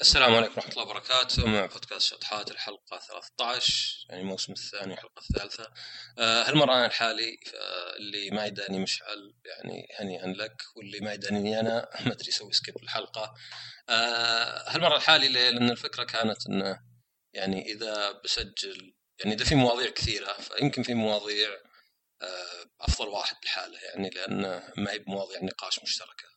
السلام عليكم ورحمة الله وبركاته. مع بودكاست شطحات الحلقة 13 يعني الموسم الثاني الحلقة الثالثة. آه هالمرة أنا لحالي آه اللي ما يداني مشعل يعني هنيئا لك واللي ما يداني أنا ما أدري يسوي سكيب الحلقة. آه هالمرة لحالي ليه؟ لأن الفكرة كانت أنه يعني إذا بسجل يعني إذا في مواضيع كثيرة فيمكن في مواضيع أفضل واحد لحاله يعني لأنه ما هي بمواضيع نقاش مشتركة.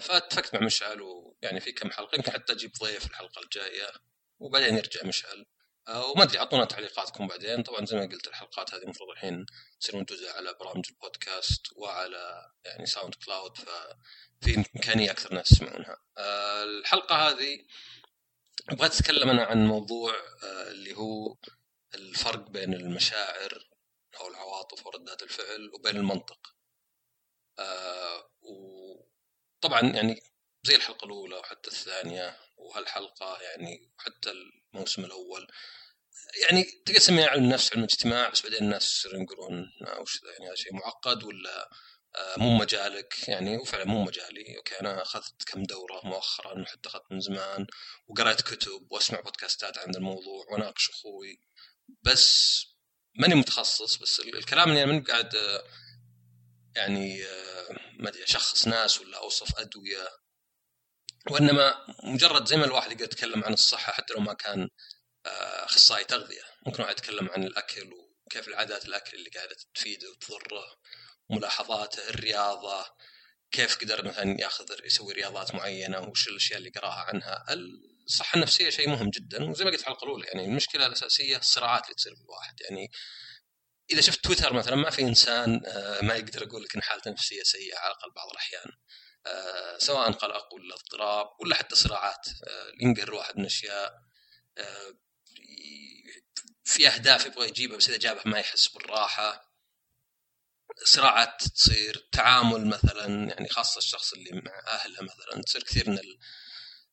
فأتفقت مع مشعل ويعني في كم حلقة يمكن حتى أجيب ضيف الحلقة الجاية وبعدين يرجع مشعل آه، وما أدري اعطونا تعليقاتكم بعدين طبعا زي ما قلت الحلقات هذه المفروض الحين تصير منتجه على برامج البودكاست وعلى يعني SoundCloud ففي إمكانية أكثر ناس يسمعونها. آه، الحلقة هذه أبغى أتكلم أنا عن موضوع اللي هو الفرق بين المشاعر أو العواطف وردات الفعل وبين المنطق. طبعا يعني زي الحلقة الأولى وحتى الثانية وهالحلقة يعني وحتى الموسم الأول. يعني تسميها علم النفس علم الاجتماع بس بعدين الناس يصيرون يقولون وش يعني هذا شيء معقد ولا آه، مو مجالك؟ يعني وفعلا مو مجالي. أوكي أنا أخذت كم دورة مؤخرا وحتى أخذت من زمان وقرأت كتب وأسمع بودكاستات عن الموضوع وأناقش أخوي. بس ماني متخصص بس الكلام اللي أنا ماني قاعد آه، يعني آه، ما أدري أشخص ناس ولا أوصف ادويه وإنما مجرد زي ما الواحد يقدر يتكلم عن الصحة حتى لو ما كان آه، أخصائي تغذية. ممكن واحد يتكلم عن الأكل وكيف العادات الأكل اللي قاعدة تفيده وتضره ملاحظاته الرياضة كيف قدر مثلا ياخذ يسوي رياضات معينة وش الأشياء اللي قرأها عنها. الصحة النفسية شيء مهم جدا وزي ما قلت في الحلقة الأولى يعني المشكلة الأساسية الصراعات اللي تصير في الواحد. يعني إذا شفت تويتر مثلا ما في إنسان آه، ما يقدر يقول لك إن حالته النفسية سيئة على الاقل بعض الأحيان. آه، سواء قلق ولا اضطراب ولا حتى صراعات آه، ينقهر الواحد من اشياء في أهداف يبغى يجيبها بس إذا جابها ما يحس بالراحة. صراعات تصير تعامل مثلا يعني خاصة الشخص اللي مع أهله مثلا تصير كثير من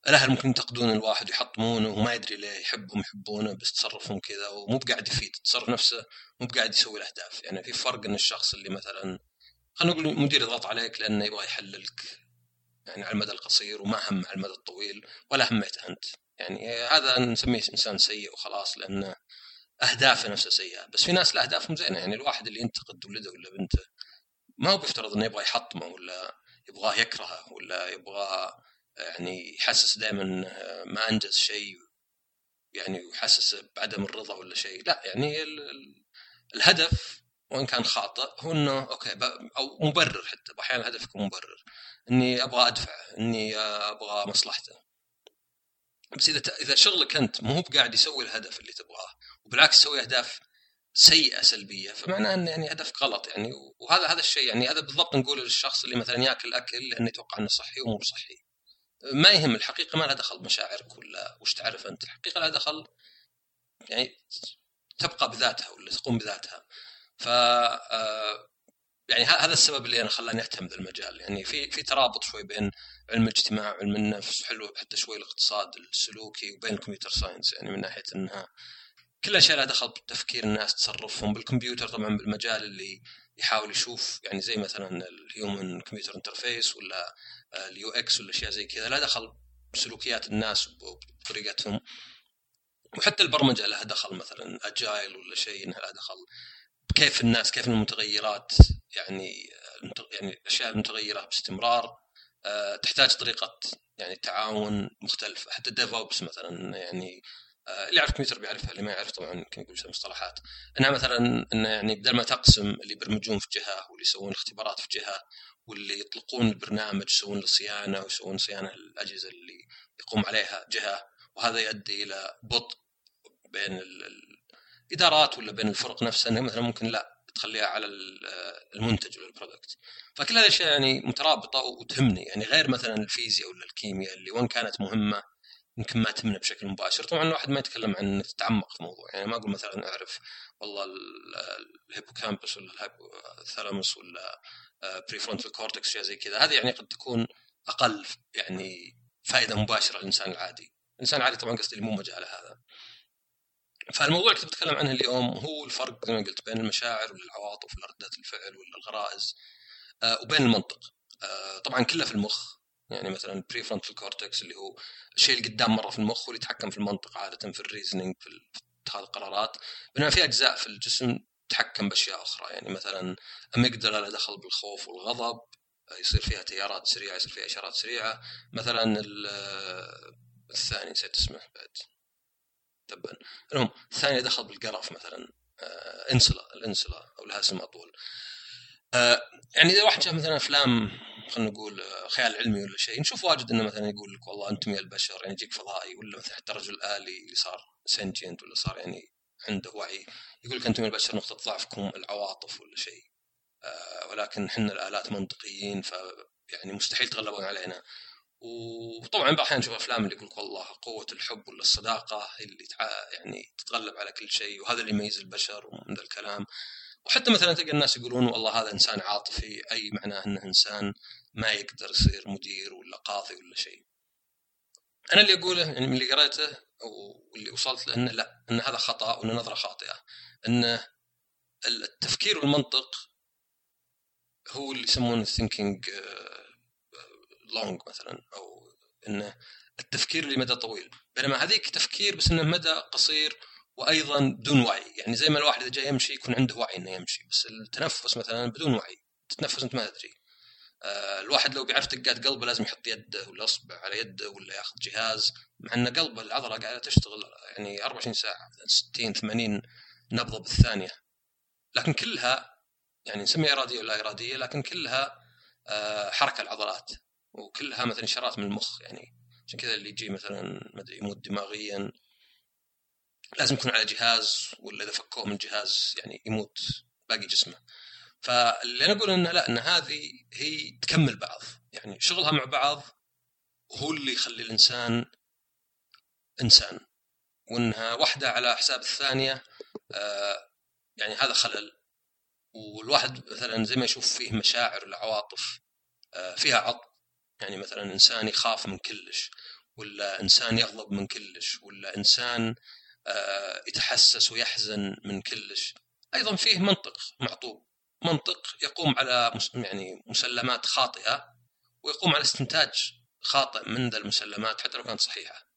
الاهل ممكن ينتقدون الواحد ويحطمونه وما يدري ليه يحبهم يحبونه بس تصرفهم كذا ومو بقاعد يفيد التصرف نفسه مو بقاعد يسوي الأهداف. يعني في فرق إن الشخص اللي مثلا خلينا نقول مدير يضغط عليك لأنه يبغى يحللك يعني على المدى القصير وما هم على المدى الطويل ولا هميته أنت. يعني هذا نسميه إنسان سيء وخلاص لأنه أهدافه نفسها سيئة. بس في ناس اهدافهم زينة. يعني الواحد اللي ينتقد ولده ولا بنته ما هو بيفترض إنه يبغى يحطمه ولا يبغاه يكرهه ولا يبغى يعني يحسس دائما ما أنجز شيء يعني يحسس بعدم الرضا ولا شيء. لا يعني الهدف وإن كان خاطئ هو إنه أوكي أو مبرر حتى أحيانا الهدف يكون مبرر. إني أبغى أدفع إني أبغى مصلحته. بس إذا إذا شغلك أنت مو قاعد يسوي الهدف اللي تبغاه وبالعكس يسوي أهداف سيئة سلبية فمعناه انه يعني هدف غلط يعني. وهذا هذا الشيء يعني هذا بالضبط نقول للشخص اللي مثلا ياكل أكل لأنه يتوقع إنه صحي ومو بصحي. ما يهم الحقيقة ما لها دخل بمشاعرك ولا وش تعرف أنت؟ الحقيقة لها دخل يعني تبقى بذاتها ولا تقوم بذاتها. ف آه، يعني هذا السبب اللي أنا خلاني أهتم بالمجال يعني في في ترابط شوي بين علم الاجتماع وعلم النفس حلو حتى شوي الاقتصاد السلوكي وبين ال computer science يعني من ناحية إنها كل الاشياء لها دخل بتفكير الناس تصرفهم بالكمبيوتر طبعا بالمجال اللي يحاول يشوف. يعني زي مثلا ال human computer interface ولا ال UX ولا اشياء زي كذا لا دخل بسلوكيات الناس وبطريقتهم وحتى البرمجة لها دخل مثلا agile ولا شيء إنها لها دخل. كيف الناس كيف المتغيرات يعني يعني الاشياء المتغيره باستمرار. آه، تحتاج طريقة يعني تعاون مختلفه حتى ال DevOps مثلا يعني آه، اللي يعرف كمبيوتر بيعرفها اللي ما يعرف طبعا يمكن يقول مصطلحات. إنها مثلا إنه يعني بدل ما تقسم اللي يبرمجون في جهة واللي يسوون اختبارات في جهة واللي يطلقون البرنامج يسوون له صيانه ويسوون صيانة الأجهزة اللي يقوم عليها جهة وهذا يؤدي إلى بطء بين الإدارات ولا بين الفرق نفسها إنه مثلا ممكن لا تخليها على المنتج ولا البرودكت فكل هذه الأشياء يعني مترابطة وتهمني. يعني غير مثلا الفيزياء ولا الكيمياء اللي وإن كانت مهمة يمكن ما تهمنا بشكل مباشر. طبعا الواحد ما يتكلم عن تتعمق في موضوع يعني ما أقول مثلا أعرف والله ال hippocampus ولا ال thalamus ولا prefrontal cortex شيء زي كذا. هذه يعني قد تكون أقل يعني فائده مباشرة للإنسان العادي. الإنسان العادي طبعا قصدي اللي مو مجاله هذا. فالموضوع اللي كنت بتكلم عنه اليوم هو الفرق زي ما قلت بين المشاعر ولا العواطف ولا ردات الفعل ولا الغرائز آه، وبين المنطق. آه، طبعا كله في المخ. يعني مثلا prefrontal cortex اللي هو الشيء اللي قدام مرة في المخ واللي يتحكم في المنطق عادة في ال reasoning في اتخاذ القرارات. بينما في أجزاء في الجسم تتحكم بأشياء أخرى. يعني مثلا اميجدلا له دخل بالخوف والغضب يصير فيها تيارات سريعة يصير فيها إشارات سريعة. مثلا الثاني نسيت اسمه بعد. تبا. المهم الثاني دخل بالقرف مثلا. آه إنسلا الإنسلا أو لها اسم أطول. آه يعني إذا واحد شاف مثلا أفلام خلينا نقول آه، خيال علمي ولا شيء نشوف واجد إنه مثلا يقول لك والله أنتم يا البشر يعني يجيك فضائي ولا مثلا حتى رجل آلي اللي صار سنجنت ولا صار يعني عنده وعي يقول لك أنتم البشر نقطة ضعفكم العواطف ولا شيء. آه ولكن إحنا الآلات منطقيين ف يعني مستحيل تغلبون علينا. وطبعا بعض الأحيان نشوف أفلام اللي يقول والله قوة الحب ولا الصداقة اللي يعني تتغلب على كل شيء وهذا اللي يميز البشر ومن ذا الكلام. وحتى مثلا تلقى الناس يقولون والله هذا إنسان عاطفي أي معناه إنه إنسان ما يقدر يصير مدير ولا قاضي ولا شيء. أنا اللي أقوله يعني من اللي قريته واللي وصلت له انه لا ان هذا خطأ وإن نظرة خاطئة. إن التفكير والمنطق هو اللي يسمونه ال thinking long مثلا أو انه التفكير لمدى طويل. بينما هذيك تفكير بس إنه مدى قصير وأيضا بدون وعي. يعني زي ما الواحد إذا جاي يمشي يكون عنده وعي إنه يمشي. بس التنفس مثلا بدون وعي. تتنفس أنت ما تدري. آه الواحد لو بيعرف دقات قلبه لازم يحط يده ولا اصبع على يده ولا ياخذ جهاز مع إن قلبه العضلة قاعدة تشتغل يعني 24 ساعة 60 80 نبضة بالثانية. لكن كلها يعني نسميها إرادية ولا إرادية لكن كلها آه حركة العضلات. وكلها مثلا إشارات من المخ يعني. عشان كذا اللي يجي مثلا ما أدري يموت دماغيا لازم يكون على جهاز ولا إذا فكوه من جهاز يعني يموت باقي جسمه. فاللي أنا أقول إنه لا إن هذه هي تكمل بعض. يعني شغلها مع بعض هو اللي يخلي الإنسان إنسان. وإنها واحدة على حساب الثانية آه يعني هذا خلل. والواحد مثلا زي ما يشوف فيه مشاعر العواطف آه فيها عطف. يعني مثلا إنسان يخاف من كلش ولا إنسان يغضب من كلش ولا إنسان آه، يتحسس ويحزن من كلش. أيضا فيه منطق معطوب. منطق يقوم على يعني مسلمات خاطئة ويقوم على استنتاج خاطئ من ذا المسلمات حتى لو كانت صحيحة.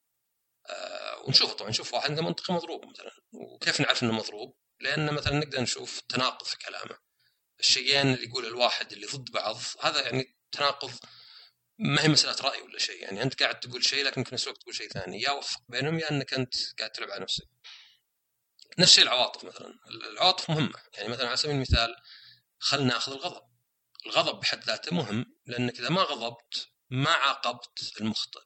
آه، ونشوف طبعا نشوف واحد عنده منطق مضروب مثلا. وكيف نعرف إنه مضروب؟ لأن مثلا نقدر نشوف تناقض في كلامه. الشيئين اللي يقول الواحد اللي ضد بعض هذا يعني تناقض ما هي مسألة رأي ولا شيء. يعني أنت قاعد تقول شيء لكن في نفس الوقت تقول شيء ثاني. يا وفق بينهم يا إنك أنت قاعد تلعب على نفسك. نفس الشيء العواطف مثلا. العواطف مهمة. يعني مثلا على سبيل المثال خلنا ناخذ الغضب. الغضب بحد ذاته مهم لأنك إذا ما غضبت ما عاقبت المخطئ.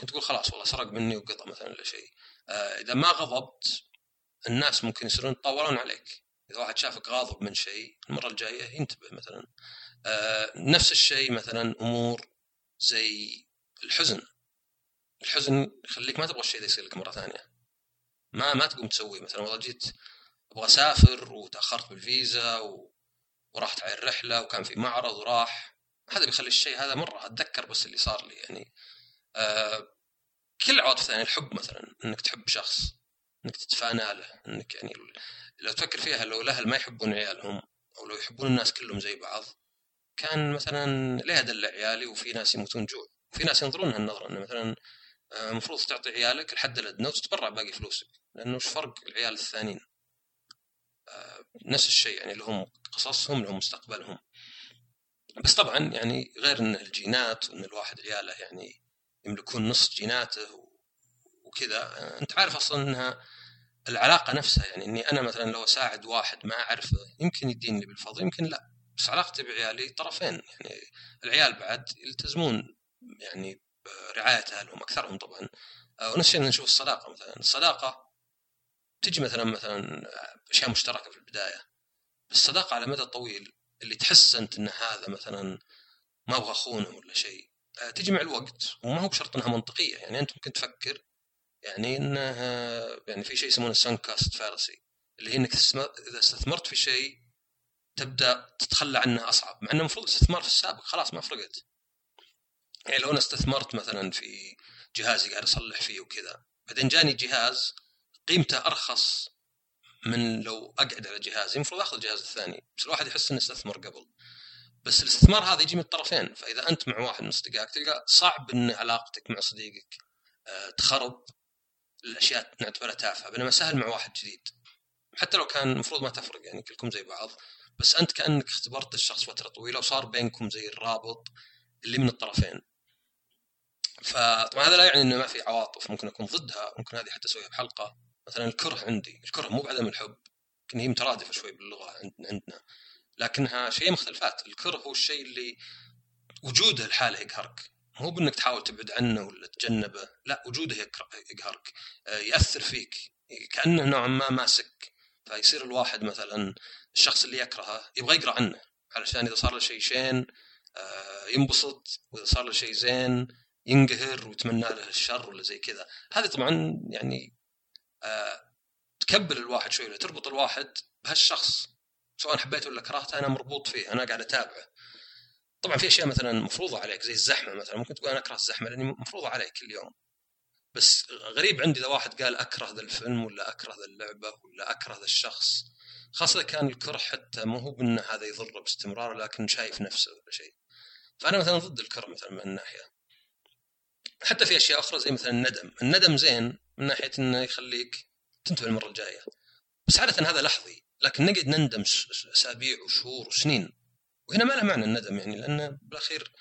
كنت تقول خلاص والله سرق مني وقطع مثلا ولا شيء. آه إذا ما غضبت الناس ممكن يصيرون يتطاولون عليك. إذا واحد شافك غاضب من شيء المرة الجاية ينتبه مثلا. آه نفس الشيء مثلا أمور زي الحزن. الحزن يخليك ما تبغى الشيء ذا يصير لك مرة ثانية. ما ما تقوم تسوي مثلا. والله جيت أبغى اسافر وتأخرت بالفيزا و... ورحت على الرحلة وكان في معرض وراح. هذا بيخلي الشيء هذا مرة أتذكر بس اللي صار لي يعني آه كل العواطف الثانية الحب مثلا إنك تحب شخص إنك تتفانى له إنك يعني لو تفكر فيها لو الأهل ما يحبون عيالهم أو لو يحبون الناس كلهم زي بعض كان مثلا ليه أدلع عيالي؟ وفي ناس يموتون جوع. في ناس ينظرون هالنظرة إنه مثلا آه، المفروض تعطي عيالك الحد الأدنى وتتبرع باقي فلوسك. لأنه إيش فرق العيال الثانيين؟ آه، نفس الشيء يعني لهم قصصهم لهم مستقبلهم. بس طبعا يعني غير إن الجينات وان الواحد عياله يعني يملكون نص جيناته وكذا أنت عارف أصلا إنها العلاقة نفسها يعني إني أنا مثلا لو أساعد واحد ما أعرفه يمكن يديني بالفضل يمكن لا. بس علاقتي بعيالي طرفين يعني العيال بعد يلتزمون يعني رعايه اهلهم أكثرهم طبعا. ونفس الشيء نشوف الصداقة مثلا. الصداقة تجي مثلا مثلا أشياء مشتركة في البداية. الصداقه على مدى طويل اللي تحس انت إن هذا مثلا ما أبغى أخونه ولا شيء آه، تجي مع الوقت. وما هو بشرط إنها منطقية. يعني أنت ممكن تفكر يعني انه يعني في شيء يسمونه السنكاست فارسي اللي هي إنك إذا استثمرت في شيء تبدأ تتخلى عنه أصعب. مع إنه المفروض الاستثمار في السابق خلاص ما فرقت. يعني لو أنا استثمرت مثلا في جهازي قاعد أصلح فيه وكذا بعدين جاني جهاز قيمته أرخص من لو أقعد على جهازي. المفروض آخذ الجهاز الثاني بس الواحد يحس إنه استثمر قبل. بس الاستثمار هذا يجي من الطرفين فإذا أنت مع واحد من أصدقائك تلقى صعب إن علاقتك مع صديقك آه، تخرب الأشياء نعتبرها تافهة بينما سهل مع واحد جديد. حتى لو كان المفروض ما تفرق يعني كلكم زي بعض بس أنت كأنك اختبرت الشخص فترة طويلة وصار بينكم زي الرابط اللي من الطرفين. فطبعا هذا لا يعني إنه ما في عواطف ممكن أكون ضدها ممكن هذه حتى أسويها بحلقة. مثلا الكره عندي الكره مو بعدم الحب يمكن هي مترادفة شوي باللغة عندنا لكنها شيء مختلفات. الكره هو الشيء اللي وجوده الحالة يقهرك. مو بأنك تحاول تبعد عنه ولا تجنبه لا وجوده يقهرك آه، يأثر فيك. كأنه نوعا ما ماسك. فيصير الواحد مثلا الشخص اللي يكرهه يبغى يقرأ عنه علشان إذا صار له شيء شين آه، ينبسط وإذا صار له شيء زين ينقهر ويتمنى له الشر ولا زي كذا. هذه طبعا يعني تكبل الواحد شوي تربط الواحد بهالشخص سواء حبيته ولا كرهته أنا مربوط فيه أنا قاعد أتابعه. طبعا في أشياء مثلا مفروضة عليك زي الزحمة مثلا ممكن تقول أنا أكره الزحمة لأني مفروضة علي كل يوم. بس غريب عندي إذا واحد قال أكره ذا الفيلم ولا أكره ذا اللعبة ولا أكره ذا الشخص. خاصة كان الكره حتى مو هو بان هذا يضره باستمرار لكن شايف نفسه ولا شيء. فأنا مثلا ضد الكره مثلا من الناحيه حتى في أشياء أخرى زي مثلا الندم. الندم زين من ناحية إنه يخليك تنتبه المره الجاية. بس عادة هذا لحظي. لكن نقعد نندم أسابيع وشهور وسنين. وهنا ما له معنى الندم يعني لأن بالأخير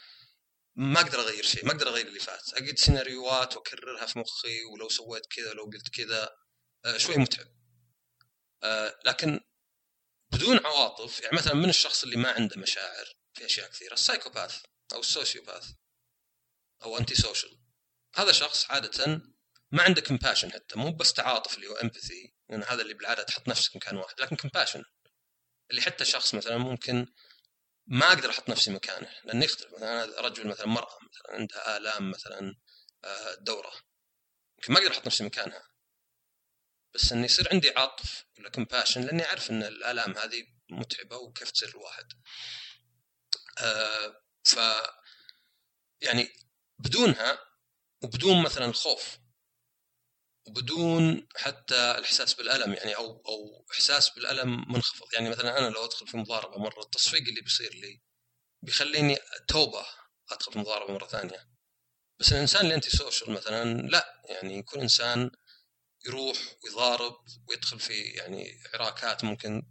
ما أقدر أغير شيء ما أقدر أغير اللي فات. أقعد سيناريوهات وأكررها في مخي ولو سويت كذا لو قلت كذا آه، شوي متعب. آه، لكن بدون عواطف يعني مثلا من الشخص اللي ما عنده مشاعر في أشياء كثيرة؟ ال psychopath أو ال sociopath أو antisocial هذا شخص عادة ما عنده compassion حتى مو بس تعاطف اللي هو empathy لأن هذا اللي بالعادة تحط نفسك مكان واحد لكن compassion اللي حتى شخص مثلا ممكن ما أقدر أحط نفسي مكانه لأنه يختلف. مثلا أنا رجل مثلا مرأة مثلا عندها آلام مثلا آه، دورة. يمكن ما أقدر أحط نفسي مكانها. بس إنه يصير عندي عطف ولا compassion لأني أعرف إن الآلام هذه متعبة وكيف تصير الواحد. آه ف يعني بدونها وبدون مثلا الخوف وبدون حتى الإحساس بالألم يعني أو أو إحساس بالألم منخفض. يعني مثلا أنا لو أدخل في مضاربة مرة التصفيق اللي بيصير لي بيخليني توبة أدخل في مضاربة مرة ثانية. بس الإنسان اللي انتي سوشيال مثلا لا يعني يكون إنسان يروح ويضارب ويدخل في يعني عراكات ممكن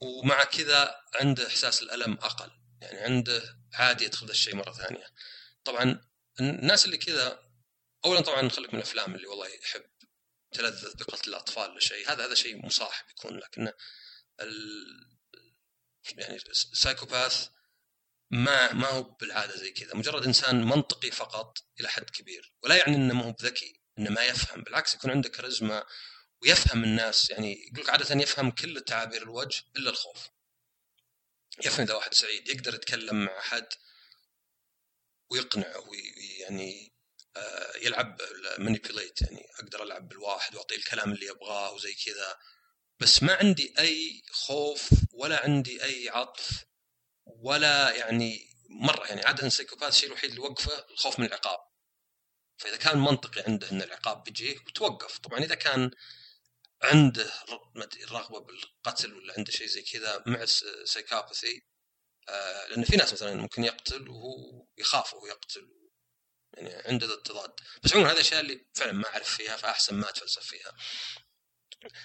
ومع كذا عنده إحساس الألم أقل. يعني عنده عادي يدخل ذا الشيء مرة ثانية. طبعا الناس اللي كذا اولا طبعا خليك من الأفلام اللي والله يحب تلذذ بقتل الأطفال ولا شيء. هذا هذا شيء مصاحب يكون لكن ال... يعني السايكوباث ما ما هو بالعادة زي كذا. مجرد إنسان منطقي فقط إلى حد كبير. ولا يعني إنه ما هو بذكي إنه ما يفهم. بالعكس يكون عنده كاريزما ويفهم الناس. يعني يقول لك عادة يفهم كل تعابير الوجه إلا الخوف. يفهم إذا واحد سعيد يقدر يتكلم مع احد ويقنعه ويعني آه، يلعب مانيبيوليت يعني أقدر ألعب بالواحد وأعطيه الكلام اللي يبغاه وزي كذا. بس ما عندي أي خوف ولا عندي أي عطف ولا يعني مرة يعني عادة السيكوباث الشيء الوحيد اللي يوقفه الخوف من العقاب. فإذا كان منطقي عنده إن العقاب بيجيه وتوقف. طبعا إذا كان عنده رغبه بالقتل ولا عنده شيء زي كذا مع السيكوباثي لأن في ناس مثلا ممكن يقتل وهو يخاف وهو يقتل يعني عنده التضاد بس عموما هذه الاشياء اللي فعلا ما أعرف فيها فأحسن ما أتفلسف فيها.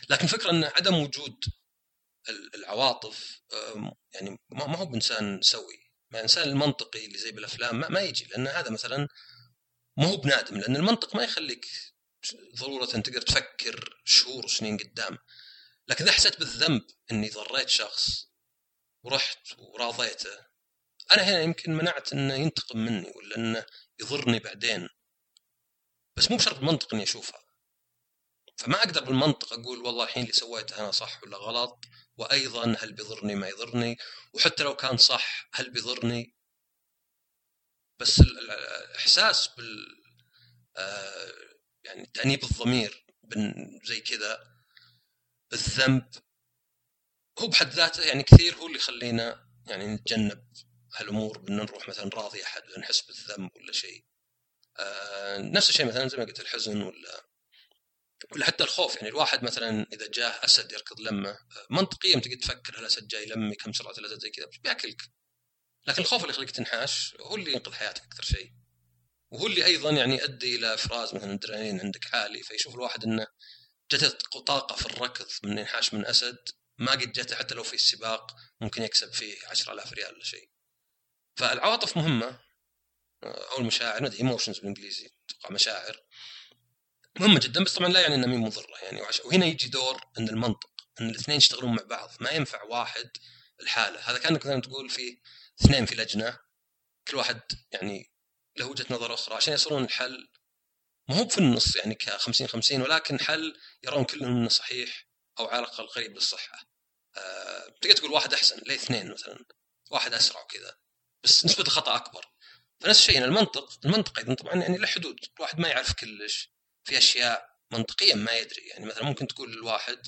لكن فكرة أن عدم وجود العواطف يعني ما هو بانسان سوي. ما المنطقي اللي زي بالأفلام ما, ما يجي لأن هذا مثلا ما هو بنادم لأن المنطق ما يخليك ضرورة تقدر تفكر شهور وسنين قدام. لكن إذا حسيت بالذنب إني ضريت شخص ورحت وراضيته أنا هنا يمكن منعت إنه ينتقم مني ولا إنه يضرني بعدين. بس مو بشرط المنطق إني اشوفها فما أقدر بالمنطق أقول والله الحين اللي سويته أنا صح ولا غلط وأيضا هل بيضرني ما يضرني وحتى لو كان صح هل بيضرني؟ بس الإحساس بال آه، يعني تأنيب الضمير زي كذا الذنب هو بحد ذاته يعني كثير هو اللي يخلينا يعني نتجنب هالأمور بان نروح مثلا راضي أحد ولا نحس بالذنب ولا شيء. آه نفس الشيء مثلا زي ما قلت الحزن ولا ولا حتى الخوف. يعني الواحد مثلا إذا جاه أسد يركض لمة منطقيا تقعد تفكر الاسد جاي لمي كم سرعة الأسد زي كذا بياكلك. لكن الخوف اللي يخليك تنحاش هو اللي ينقذ حياتك أكثر شيء. وهو اللي أيضا يعني يؤدي إلى إفراز مثلا الأدرينالين عندك عالي فيشوف الواحد إنه جته طاقه في الركض من ينحاش من أسد ما قد جته حتى لو في السباق ممكن يكسب فيه 10000 ريال ولا شيء. فالعواطف مهمة. أو المشاعر ما أدري emotions بالإنجليزي أتوقع مشاعر. مهمة جدا بس طبعا لا يعني إنها مين مضرة يعني. وهنا يجي دور إن المنطق إن الاثنين يشتغلون مع بعض. ما ينفع واحد الحالة. هذا كأنك مثلا تقول في اثنين في لجنة كل واحد يعني له وجهة نظر أخرى عشان يصلون الحل. ما هو في النص يعني ك 50 50 ولكن حل يرون كلهم إنه صحيح. أو على الأقل قريب للصحه. أه تقدر تقول واحد أحسن ليه اثنين مثلا؟ واحد أسرع وكذا. بس نسبه الخطا أكبر. فنفس الشيء المنطق المنطق أيضا طبعا يعني له حدود. الواحد ما يعرف كلش. في أشياء منطقيا ما يدري. يعني مثلا ممكن تقول للواحد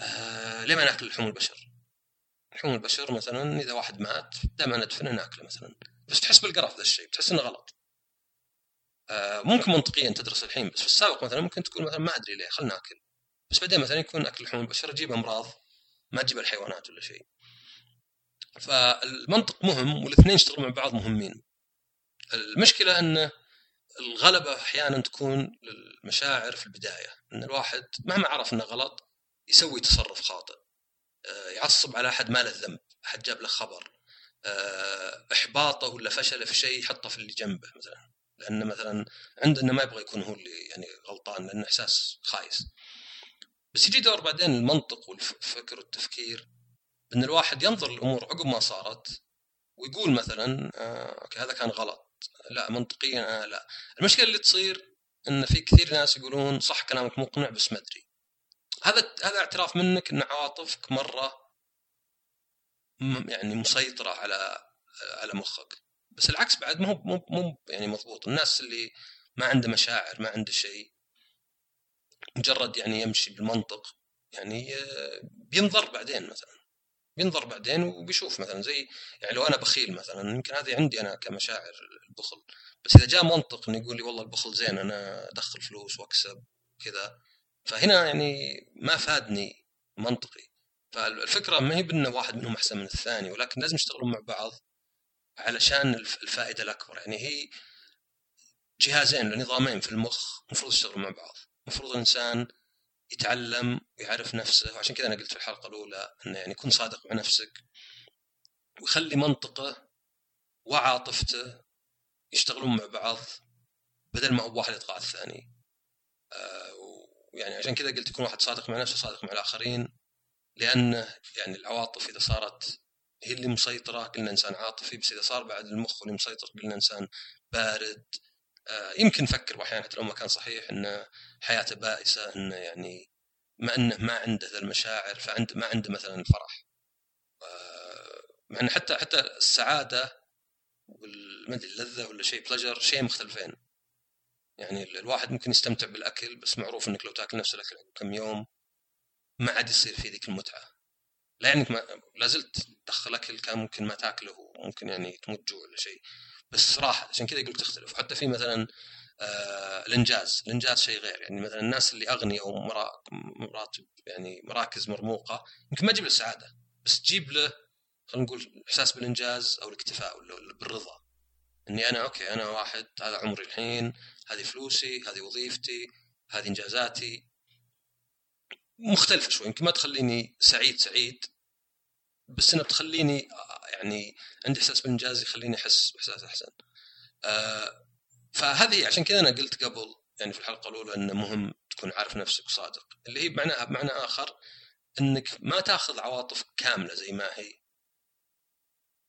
آه ليه ما ناكل لحوم البشر؟ لحوم البشر مثلا إذا واحد مات دائما ندفنه ناكله مثلا. بس تحس بالقرف ذا الشيء تحس إنه غلط. آه ممكن منطقيا تدرس الحين بس في السابق مثلا ممكن تقول مثلا ما أدري ليه خلنا ناكل. بس بعدين مثلا يكون أكل لحوم البشر تجيب أمراض ما تجيب الحيوانات ولا شيء. فالمنطق مهم والاثنين يشتغلون مع بعض مهمين. المشكلة أن الغلبة أحيانا تكون للمشاعر في البداية أن الواحد مهما عرف إنه غلط يسوي تصرف خاطئ. آه، يعصب على أحد ما له ذنب أحد جاب له خبر. آه، إحباطه ولا فشله في شيء يحطه في اللي جنبه مثلا. لأنه مثلا عنده إنه ما يبغى يكون هو اللي يعني غلطان لأنه إحساس خايس. بس يجي دور بعدين المنطق والفكر والتفكير إن الواحد ينظر للأمور عقب ما صارت ويقول مثلا آه أوكي هذا كان غلط. لا منطقيا آه لا. المشكلة اللي تصير إن في كثير ناس يقولون صح كلامك مقنع بس ما أدري. هذا هذا اعتراف منك إن عواطفك مرة يعني مسيطرة على على مخك. بس العكس بعد مو مو يعني مضبوط. الناس اللي ما عنده مشاعر ما عنده شيء مجرد يعني يمشي بالمنطق يعني آه، بينظر بعدين مثلا بينظر بعدين وبيشوف مثلا زي يعني لو أنا بخيل مثلا يمكن هذه عندي أنا كمشاعر البخل بس إذا جاء منطق إنه يقول لي والله البخل زين أنا أدخل فلوس وأكسب كذا فهنا يعني ما فادني منطقي. فالفكرة ما هي بان واحد منهم أحسن من الثاني ولكن لازم يشتغلون مع بعض علشان الفائدة الأكبر. يعني هي جهازين نظامين في المخ المفروض يشتغلوا مع بعض. المفروض الإنسان يتعلم ويعرف نفسه وعشان كذا أنا قلت في الحلقة الأولى إنه يعني يكون صادق مع نفسك ويخلي منطقه وعاطفته يشتغلون مع بعض بدل ما واحد يطغى على الثاني. آه يعني عشان كذا قلت يكون واحد صادق مع نفسه صادق مع الآخرين لأنه يعني العواطف إذا صارت هي اللي مسيطرة. قلنا إنسان عاطفي بس إذا صار بعد المخ اللي مسيطر قلنا إنسان بارد يمكن نفكر أحيانا حتى لو ما كان صحيح إن حياته بائسة انه يعني مع إنه ما عنده المشاعر فعنده ما عنده مثلا الفرح آه مع انه حتى حتى السعادة ما أدري اللذة ولا شيء بلجر شيء مختلفين. يعني الواحد ممكن يستمتع بالأكل بس معروف إنك لو تاكل نفس الأكل كم يوم ما عاد يصير في ذيك المتعة. لا يعني ما لا زلت تدخل أكل كان ممكن ما تاكله وممكن يعني تموت جوع ولا شيء. بس راحه عشان كذا يقول تختلف حتى في مثلا آه الإنجاز. الإنجاز شيء غير. يعني مثلا الناس اللي اغنياء ومراتب يعني مراكز مرموقة يمكن ما تجيب له السعاده بس تجيب له خلينا نقول إحساس بالإنجاز أو الاكتفاء ولا بالرضا. إني أنا أوكي أنا واحد هذا عمري الحين هذه فلوسي هذه وظيفتي هذه إنجازاتي. مختلفة شوي. يمكن ما تخليني سعيد سعيد بس إنها بتخليني يعني عندي إحساس بالإنجاز يخليني أحس بإحساس أحسن. آه فهذه عشان كذا أنا قلت قبل يعني في الحلقة الأولى إنه مهم تكون عارف نفسك وصادق اللي هي بمعنى بمعنى آخر إنك ما تأخذ عواطف كاملة زي ما هي.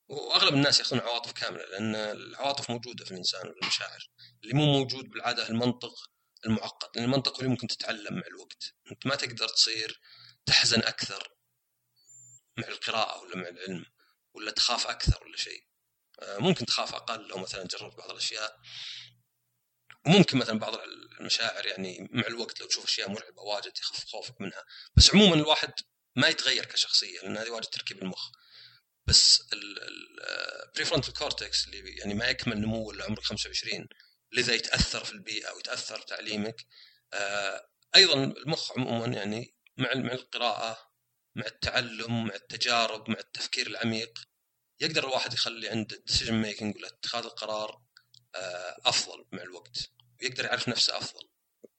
وأغلب الناس يأخذون عواطف كاملة لأن العواطف موجودة في الإنسان والمشاعر اللي مو موجود بالعادة المنطق المعقد لأن المنطق اللي ممكن تتعلم مع الوقت. أنت ما تقدر تصير تحزن أكثر مع القراءة ولا مع العلم. ولا تخاف أكثر ولا شيء. آه، ممكن تخاف أقل لو مثلا جربت بعض الأشياء. وممكن مثلا بعض المشاعر يعني مع الوقت لو تشوف أشياء مرعبة واجد يخف خوفك منها. بس عموما الواحد ما يتغير كشخصية لأن هذه واجد تركيب المخ. بس ال prefrontal cortex اللي يعني ما يكمل نمو إلا عمرك 25 لذا يتأثر في البيئة ويتاثر تعليمك. آه، أيضا المخ عموما يعني مع مع القراءة مع التعلم مع التجارب مع التفكير العميق يقدر الواحد يخلي عنده decision making ولا اتخاذ القرار آه، أفضل مع الوقت ويقدر يعرف نفسه أفضل.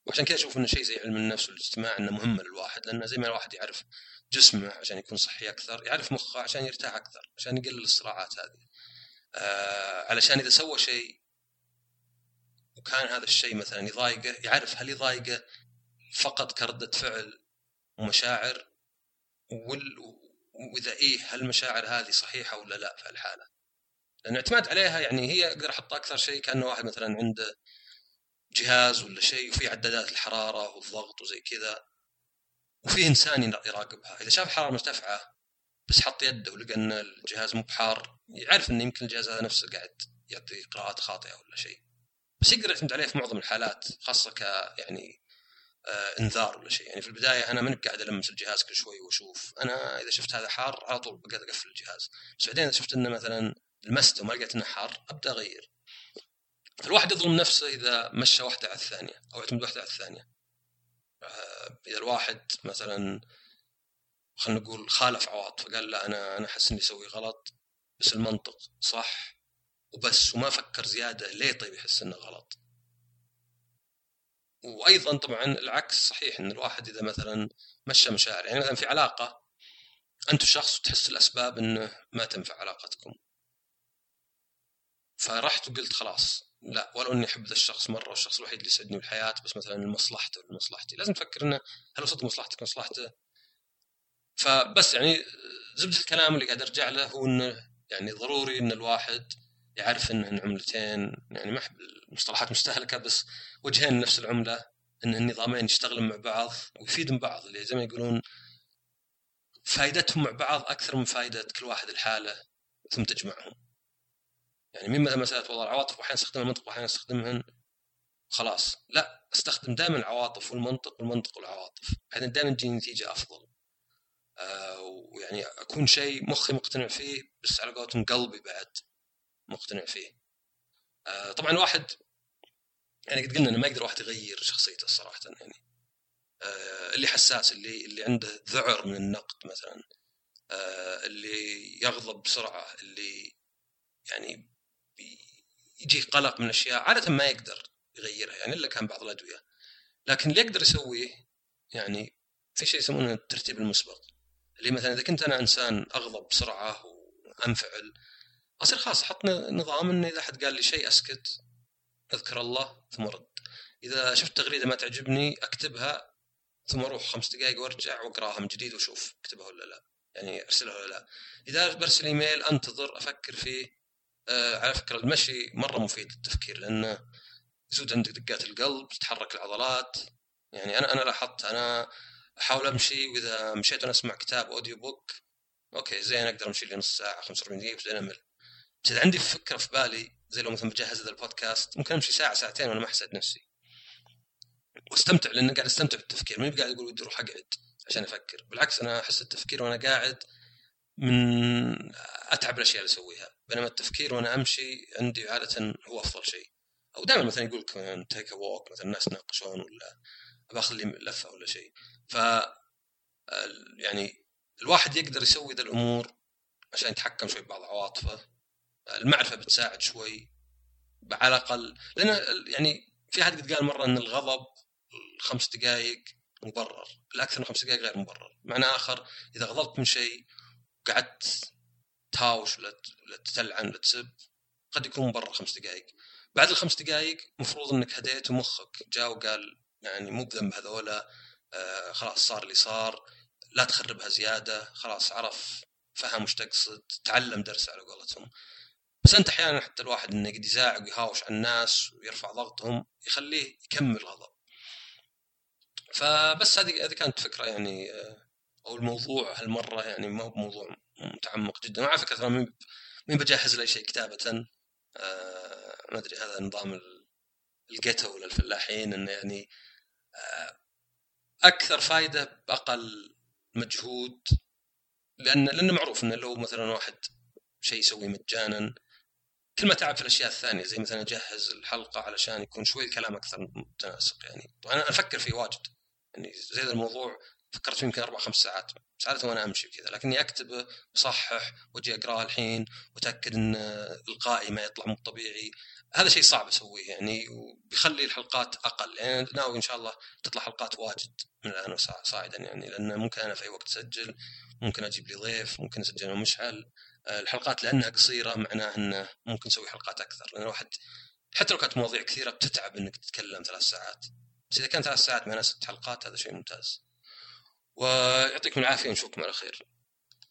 وعشان كذا أشوف إنه شيء زي علم النفس والاجتماع إنه مهم للواحد لأنه زي ما الواحد يعرف جسمه عشان يكون صحي أكثر يعرف مخه عشان يرتاح أكثر عشان يقلل الصراعات هذه. آه علشان إذا سوى شيء وكان هذا الشيء مثلا يضايقه يعرف هل يضايقه فقط كردة فعل ومشاعر وال... وإذا إيه هل المشاعر هذه صحيحة ولا لا في الحالة؟ لأن الاعتماد عليها يعني هي أقدر احطها أكثر شيء كأنه واحد مثلا عنده جهاز ولا شيء وفي عدادات الحرارة والضغط وزي كذا وفي إنسان يراقبها. إذا شاف حرارة مرتفعة بس حط يده ولقى إن الجهاز مو بحار يعرف انه يمكن الجهاز هذا نفسه قاعد يعطي قراءات خاطئة ولا شيء. بس يقدر يعتمد عليه في معظم الحالات خاصة ك يعني انذار ولا شيء. يعني في البداية أنا ماني قاعد ألمس الجهاز كل شوي وأشوف. أنا إذا شفت هذا حار على طول بقدر أقفل الجهاز. بس بعدين إذا شفت إنه مثلا لمسته وما لقيت إنه حار أبدأ أغير. فالواحد يظلم نفسه إذا مشى واحدة على الثانية أو اعتمد واحدة على الثانية. آه إذا الواحد مثلا خلينا نقول خالف عواطفه قال لا أنا أنا أحس إني أسوي غلط بس المنطق صح وبس وما فكر زيادة ليه طيب يحس إنه غلط. وأيضا طبعا العكس صحيح إن الواحد إذا مثلا مشى مشاعر يعني مثلا في علاقة انت الشخص تحس الأسباب إنه ما تنفع علاقتكم. فرحت وقلت خلاص لا ولو إني أحب ذا الشخص مرة والشخص الوحيد اللي يسعدني بالحياة بس مثلا لمصلحته لمصلحتي. لازم تفكر إنه هل وصلت مصلحتك مصلحته. فبس يعني زبدة الكلام اللي قاعد أرجع له هو إنه يعني ضروري إن الواحد يعرف انهن عملتين يعني ما أحب المصطلحات مستهلكة بس وجهين نفس العملة إن النظامين يشتغلون مع بعض ويفيدون بعض اللي زي ما يقولون فائدتهم مع بعض أكثر من فائده كل واحد الحاله ثم تجمعهم. يعني مين مثلا مساله والله العواطف واحيانا استخدم المنطق واحيانا أستخدمهن خلاص لا أستخدم دائما العواطف والمنطق والمنطق والعواطف بحيث دائما تجيني نتيجة أفضل. آه ويعني أكون شيء مخي مقتنع فيه بس على قولتهم قلبي بعد مقتنع فيه. آه طبعا واحد يعني قد قلنا إنه ما يقدر واحد يغير شخصيته صراحة يعني آه اللي حساس اللي اللي عنده ذعر من النقد مثلا آه اللي يغضب بسرعة اللي يعني يجي قلق من أشياء عادة ما يقدر يغيرها يعني إلا كان بعض الأدوية. لكن اللي يقدر يسويه يعني في شيء يسمونه الترتيب المسبق اللي مثلا إذا كنت أنا إنسان أغضب بسرعة وأنفعل أصير خلاص أحط نظام انه إذا حد قال لي شيء أسكت أذكر الله ثم ارد إذا شفت تغريدة ما تعجبني أكتبها ثم أروح خمس دقائق وأرجع وأقرأها من جديد وأشوف أكتبها ولا لا. يعني أرسلها ولا لا. إذا برسل إيميل أنتظر أفكر فيه آه على فكرة المشي مرة مفيد للتفكير لأنه يزود عندك دقات القلب تتحرك العضلات. يعني أنا أنا لاحظت أنا أحاول أمشي وإذا مشيت وأنا أسمع كتاب audio book okay زين أقدر أمشي لي نص ساعه 45 دقيقه بعدين أمل. إذا عندي فكرة في بالي زي لو مثلا بجهز هذا البودكاست ممكن أمشي ساعة ساعتين وأنا ما أحس بنفسي. واستمتع لأن قاعد أستمتع بالتفكير. ماني قاعد أقول ودي أروح أقعد عشان أفكر. بالعكس أنا أحس التفكير وأنا قاعد من أتعب الأشياء اللي أسويها. بينما التفكير وأنا أمشي عندي عادة هو أفضل شيء. أو دائما مثلا يقول لك تيك ووك مثلا الناس يناقشون ولا باخذ لفة ولا شيء. ف يعني الواحد يقدر يسوي ذا الأمور عشان يتحكم شوي ببعض عواطفه المعرفة بتساعد شوي على الأقل. لأن يعني في أحد قد قال مرة إن الغضب خمس دقائق مبرر الأكثر من خمس دقائق غير مبرر. معنى آخر إذا غضبت من شيء وقعدت تهاوش ولا تتلعن ولا تسب قد يكون مبرر خمس دقائق بعد الخمس دقائق المفروض إنك هديت ومخك جاء وقال يعني مو بذنب هذولا آه خلاص صار اللي صار لا تخربها زيادة خلاص عرف فهم وش تقصد تعلم درس على قولتهم. بس أنت أحيانا حتى الواحد إنه قد يزاعق ويهاوش على الناس ويرفع ضغطهم يخليه يكمل غضب فبس هذه هذه كانت فكرة يعني آه، أو الموضوع هالمرة يعني ما هو بموضوع متعمق جدا. مع فكرة مين مين بجهز لأي شيء كتابة آه ما أدري هذا نظام الجيتو للفلاحين إنه يعني آه أكثر فائده بأقل مجهود لأن لأنه معروف إنه لو مثلا واحد شيء يسويه مجانا كل ما تعب في الأشياء الثانية زي مثلا أجهز الحلقة علشان يكون شوي الكلام أكثر متناسق يعني. طبعا أنا أفكر فيه واجد. يعني زي الموضوع فكرت فيه يمكن أربع خمس ساعات. عاده وأنا أمشي كذا لكني أكتبه بصحح وأجي اقراه الحين وأتأكد إن إلقائي ما يطلع مو طبيعي. هذا شيء صعب أسويه يعني وبيخلي الحلقات أقل. يعني ناوي إن شاء الله تطلع حلقات واجد من الآن صاعدا يعني لأن ممكن أنا في أي وقت أسجل ممكن أجيب لي ضيف ممكن أسجل مشعل. الحلقات لأنها قصيرة معناه إنه ممكن نسوي حلقات أكثر. لأن الواحد حتى لو كانت مواضيع كثيرة بتتعب إنك تتكلم ثلاث ساعات. بس إذا كان ثلاث ساعات معنا ست حلقات هذا شيء ممتاز. ويعطيكم العافية ونشوفكم على خير.